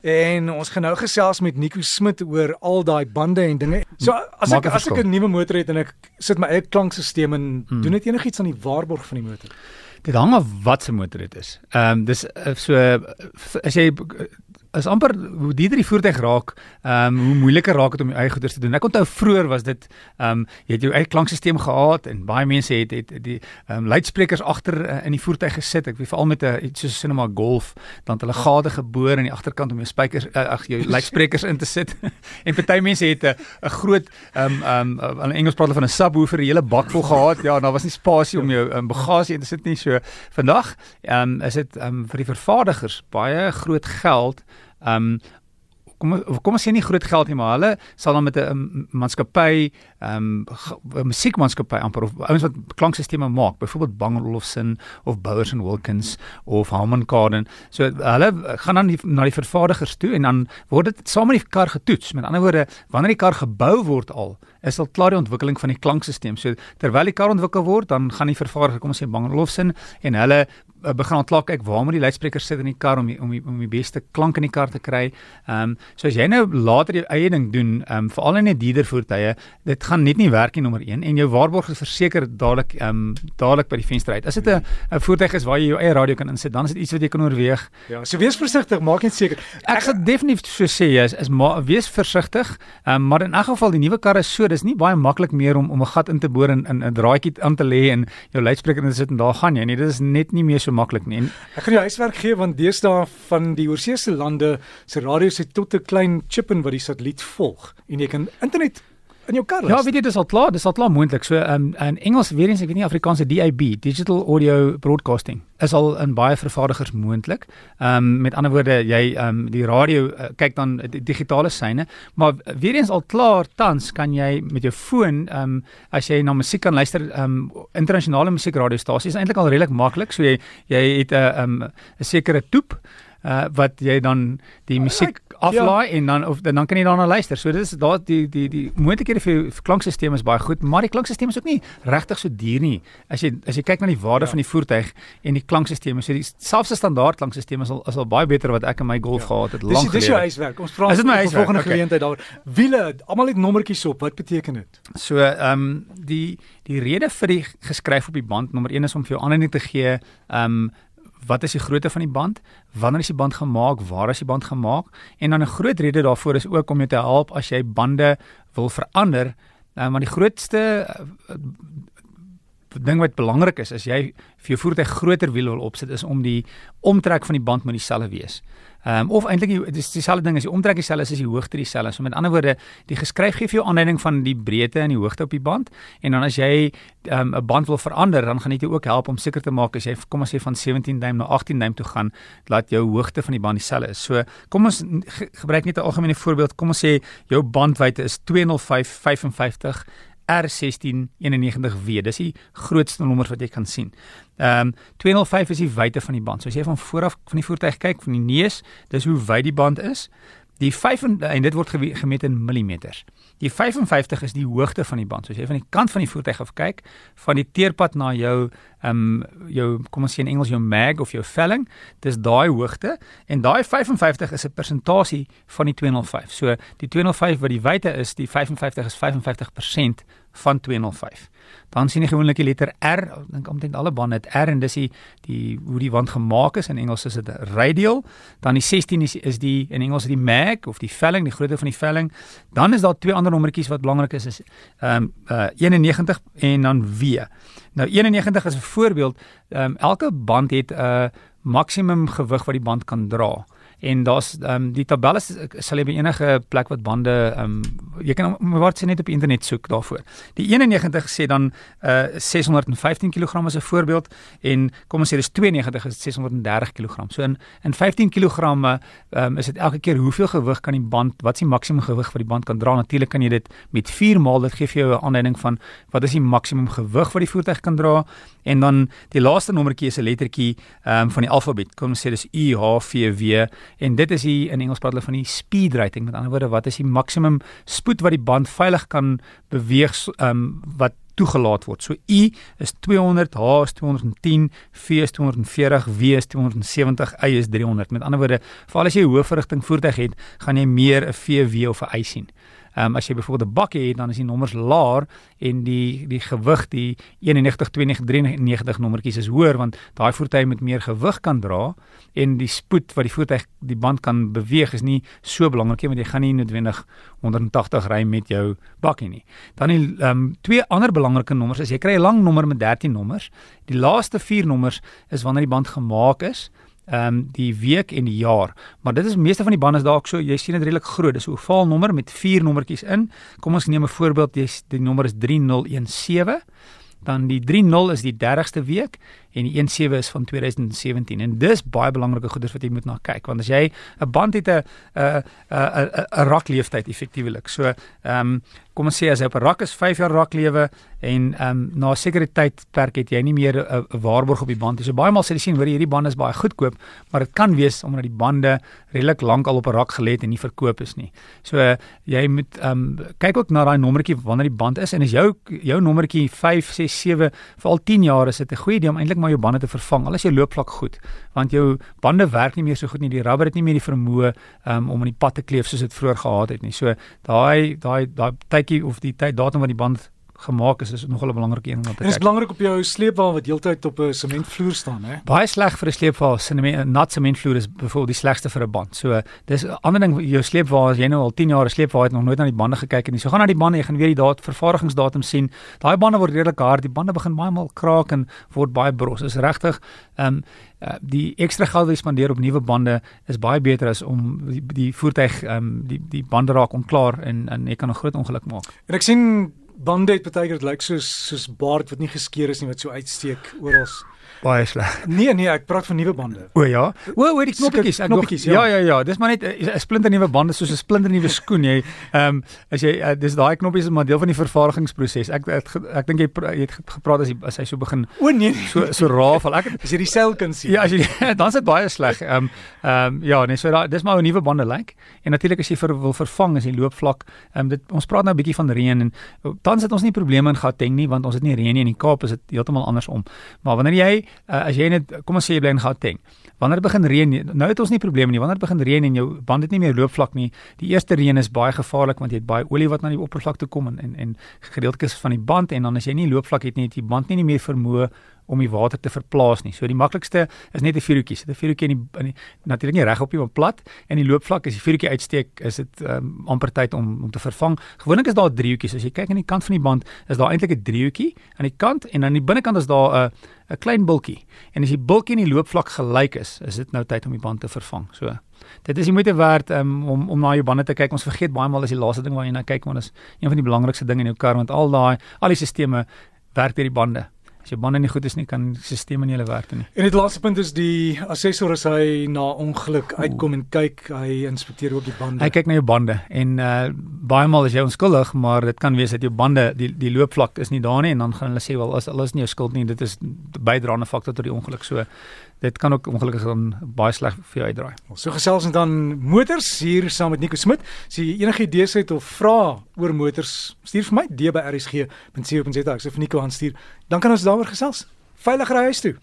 En ons gaan nou gesels met Nico Smit oor al daai bande en dinge. So as ek as ek 'n nuwe motor het en ek sit my eie klankstelsel en hmm. doen dit enigiets aan die waarborg van die motor. Dit hang af wat se motor dit is. Ehm um, dis eh, so as jy is amper hoe dieter die voertuig raak, ehm um, hoe moeiliker raak dit om jou eie goeders te doen. Ek onthou vroeër was dit ehm um, jy het jou eie klankstelsel gehad en baie mense het het die ehm um, luidsprekers agter uh, in die voertuig gesit. Ek weet veral met 'n iets soos cinema golf, dan het hulle gade geboor aan die agterkant om jou spykers uh, ag jou luidsprekers in te sit. en party mense het 'n 'n groot ehm um, ehm um, in Engels praat hulle van 'n subwoofer, 'n hele bak vol gehad. Ja, daar was nie spasie om jou um, bagasie in te sit nie. So vandag ehm um, is dit ehm um, vir die vervaardigers baie groot geld um, kom kom ons sê nie groot geld nie, maar hulle sal dan met 'n maatskappy, ehm um, musiekmaatskappy amper of ouens wat klankstelsels maak, byvoorbeeld Bang Olufsen of Bowers and Wilkins of Harman Kardon. So hulle gaan dan die, na die vervaardigers toe en dan word dit saam met die kar getoets. Met ander woorde, wanneer die kar gebou word al, is al klaar die ontwikkeling van die klankstelsel. So terwyl die kar ontwikkel word, dan gaan die vervaardiger kom ons sê Bang Olufsen en hulle begin ontklak kyk waar moet die luidsprekers sit in die kar om die, om die, om die beste klank in die kar te kry. Ehm um, so as jy nou later jou eie ding doen, ehm um, veral in die dierder voertuie, dit gaan net nie werk nie nommer 1 en jou waarborg is verseker dadelik ehm um, dadelik by die venster uit. As dit 'n 'n voertuig is waar jy jou eie radio kan insit, dan is dit iets wat jy kan oorweeg. Ja, so wees versigtig, maak net seker. Ek sal definitief so sê is is ma, wees versigtig. Ehm um, maar in elk geval die nuwe karre is so, dis nie baie maklik meer om om 'n gat in te boor en 'n draadjie aan te lê en jou luidspreker in te sit en daar gaan jy nie. Dit is net nie meer so so maklik nie. En ek gaan jou huiswerk gee want deesdae van die oorseese lande se radio's het tot 'n klein chip in wat die satelliet volg en jy kan internet in jou kar. Ja, weet jy, dis al klaar, dis al klaar moontlik. So um, in Engels weer eens, ek weet nie Afrikaanse DAB, digital audio broadcasting is al in baie vervaardigers moontlik. Ehm um, met ander woorde, jy ehm um, die radio uh, kyk dan die digitale syne, maar weer eens al klaar tans kan jy met jou foon ehm um, as jy na musiek kan luister, ehm um, internasionale musiekradiostasies is eintlik al redelik maklik. So jy jy het 'n uh, ehm um, 'n sekere toep uh, wat jy dan die musiek aflaai ja. en dan of dan kan jy daarna luister. So dis daar die die die moontlikhede vir vir klankstelsels is baie goed, maar die klankstelsels is ook nie regtig so duur nie. As jy as jy kyk na die waarde ja. van die voertuig en die klankstelsels, so die selfs standaard klankstelsels is al is al baie beter wat ek in my Golf ja. gehad het lank gelede. Dis dis jou huiswerk. Ons vra vir volgende okay. geleentheid daar. Wiele, almal het nommertjies op. Wat beteken dit? So ehm um, die die rede vir die geskryf op die band nommer 1 is om vir jou aanleiding te gee ehm um, wat is die grootte van die band? Wanneer is die band gemaak? Waar is die band gemaak? En dan 'n groot rede daarvoor is ook om jou te help as jy bande wil verander. Nou, maar die grootste uh, ding wat belangrik is, as jy vir jou voertuig groter wiele wil opsit, is om die omtrek van die band moet dieselfde wees. Ehm um, of eintlik dis dieselfde ding as die omtrek dieselfde is as die hoogte dieselfde. So met ander woorde, die geskryf gee vir jou aanduiding van die breedte en die hoogte op die band en dan as jy ehm, 'n um, band wil verander, dan gaan dit jou ook help om seker te maak as jy kom ons sê van 17 duim na 18 duim toe gaan, dat jou hoogte van die band dieselfde is. So kom ons gebruik net 'n algemene voorbeeld. Kom ons sê jou bandwydte is 205 55 R1691W. Dis die grootste nommer wat jy kan sien. Ehm um, 205 is die wyte van die band. So as jy van vooraf van die voertuig kyk van die neus, dis hoe wyd die band is. Die 5 en dit word gemeet in millimeters. Die 55 is die hoogte van die band. So as jy van die kant van die voertuig af kyk, van die teerpad na jou um, jou kom ons sê in Engels jou mag of jou velling, dis daai hoogte en daai 55 is 'n persentasie van die 205. So die 205 wat die wyte is, die 55 is 55% van 205. Dan sien jy gewoonlik die letter R, ek dink omtrent alle bande het R en dis die die hoe die wand gemaak is in Engels is dit radial. Dan die 16 is is die in Engels die mag of die velling, die grootte van die velling. Dan is daar twee ander nommertjies wat belangrik is is ehm um, uh, 91 en dan W. Nou 91 is 'n voorbeeld, ehm um, elke band het 'n uh, maksimum gewig wat die band kan dra en daar's ehm um, die tabelle sal jy by enige plek wat bande ehm um, jy kan maar sien net op internet soek daarvoor. Die 91 sê dan uh 615 kg as 'n voorbeeld en kom ons sê dis 92 is 630 kg. So in in 15 kg um, is dit elke keer hoeveel gewig kan die band wat is die maksimum gewig wat die band kan dra? Natuurlik kan jy dit met 4 maal dit gee vir jou 'n aanduiding van wat is die maksimum gewig wat die voertuig kan dra en dan die laaste nommertjie is 'n lettertjie ehm um, van die alfabet. Kom ons sê dis U H V W en dit is hier in Engels praat hulle van die speed rating met ander woorde wat is die maksimum spoed wat die band veilig kan beweeg um, wat toegelaat word. So U is 200, H is 210, V is 240, W is 270, Y is 300. Met ander woorde, veral as jy hoë verrigting voertuig het, gaan jy meer 'n VW of 'n Y sien. Ehm um, as jy byvoorbeeld 'n bakkie het, dan is die nommers laer en die die gewig, die 91 92 93 nommertjies is hoër want daai voertuig met meer gewig kan dra en die spoed wat die voertuig die band kan beweeg is nie so belangrik nie want jy gaan nie noodwendig 180 ry met jou bakkie nie. Dan die ehm um, twee ander belangrike nommers is jy kry 'n lang nommer met 13 nommers. Die laaste 4 nommers is wanneer die band gemaak is ehm um, die week en die jaar. Maar dit is meeste van die bande is dalk so, jy sien dit redelik groot. Dis 'n ovaal nommer met vier nommertjies in. Kom ons neem 'n voorbeeld, jy die nommer is 3017. Dan die 30 is die 30ste week en die 17 is van 2017 en dis baie belangrike goeders wat jy moet na kyk want as jy 'n band het 'n 'n 'n 'n rakleeftyd effektiewelik. So ehm um, kom ons sê as hy op 'n rak is 5 jaar raklewe en ehm um, na 'n sekere tydperk het jy nie meer 'n waarborg op die band nie. So baie maal sê jy sien hoor hierdie bande is baie goedkoop, maar dit kan wees omdat die bande redelik lank al op 'n rak gelê het en nie verkoop is nie. So uh, jy moet ehm um, kyk ook na daai nommertjie wanneer die band is en as jou jou nommertjie 5 6 7 vir al 10 jaar is dit 'n goeie idee om eintlik maar jou bande te vervang. Al is jou loopvlak goed, want jou bande werk nie meer so goed nie. Die rubber het nie meer die vermoë um, om aan die pad te kleef soos dit vroeër gehad het nie. So daai daai daai tydjie of die tyd datum wat die band gemaak is is nogal 'n belangrike een om te kyk. Dit is belangrik op jou sleepwa wat heeltyd op 'n sementvloer staan, hè. Baie sleg vir 'n sleepwa. 'n Nat sementvloer is byvoorbeeld die slegste vir 'n band. So dis 'n ander ding jou sleepwa as jy nou al 10 jaar 'n sleepwa het nog nooit na die bande gekyk nie. So gaan na die bande, jy gaan weer die daad vervaardigingsdatum sien. Daai bande word redelik hard. Die bande begin baie maal kraak en word baie bros. Is regtig ehm um, uh, die ekstra geld wat jy spandeer op nuwe bande is baie beter as om die, die voertuig ehm um, die die bande raak onklaar en en jy kan 'n groot ongeluk maak. En ek sien bande het baie keer dit lyk soos soos baard wat nie geskeur is nie wat so uitsteek oral baie sleg. Nee nee, ek praat van nuwe bande. O ja. O, o die knoppetjies, ek knoppetjies. Ja. ja ja ja, dis maar net 'n splinter nuwe bande soos 'n splinter nuwe skoen jy. Ehm um, as jy uh, dis daai knoppies is maar deel van die vervaardigingsproses. Ek ek, ek dink jy, jy het gepraat as jy as hy so begin O nee, nee. so so rafel. Ek as jy die sel kan sien. Ja, as jy dan sit baie sleg. Ehm um, ehm um, ja, nee, so da, dis maar 'n nuwe bande lyk. Like. En natuurlik as jy vir wil vervang as jy loopvlak, ehm um, dit ons praat nou 'n bietjie van reën en tans het ons nie probleme in Gauteng nie want ons het nie reën nie in die Kaap is dit heeltemal andersom. Maar wanneer jy uh, as jy net kom ons sê jy bly in Gauteng. Wanneer begin reën, nou het ons nie probleme nie. Wanneer begin reën en jou band het nie meer loopvlak nie, die eerste reën is baie gevaarlik want jy het baie olie wat na die oppervlak toe kom en en, en gedeeltes van die band en dan as jy nie loopvlak het nie, het die band nie, nie meer vermoë om die water te verplaas nie. So die maklikste is net 'n vuurtjie. Sit 'n vuurtjie in die, die natuurlik nie reg op nie, maar plat en die loopvlak as die vuurtjie uitsteek, is dit um, amper tyd om om te vervang. Gewoonlik is daar driehoekies. As jy kyk aan die kant van die band, is daar eintlik 'n driehoekie aan die kant en aan die binnekant is daar 'n 'n klein bultjie. En as die bultjie en die loopvlak gelyk is, is dit nou tyd om die band te vervang. So Dit is jy moet werd um, om om na jou bande te kyk. Ons vergeet baie maal as die laaste ding waarna jy kyk, want dit is een van die belangrikste dinge in jou kar want al daai al die stelsels werk deur die bande. As jou bande nie goed is nie, kan die stelsel nie hulle werk nie. En die laaste punt is die assessor as hy na ongeluk uitkom en kyk, hy inspekteer ook die bande. Hy kyk na jou bande en uh baie maal is jy onskuldig, maar dit kan wees dat jou bande die die loopvlak is nie daar nie en dan gaan hulle sê wel as alles nie jou skuld nie, dit is bydraende faktor tot die ongeluk. So dit kan ook ongelukkig dan baie sleg vir jou uitdraai. So gesels ons dan motors hier saam met Nico Smit. As jy enige idees het of vrae oor motors, stuur vir my d by rsg.co.za. Ek sê vir Nico aan stuur. Dan kan ons daaroor gesels. Veilig ry huis toe.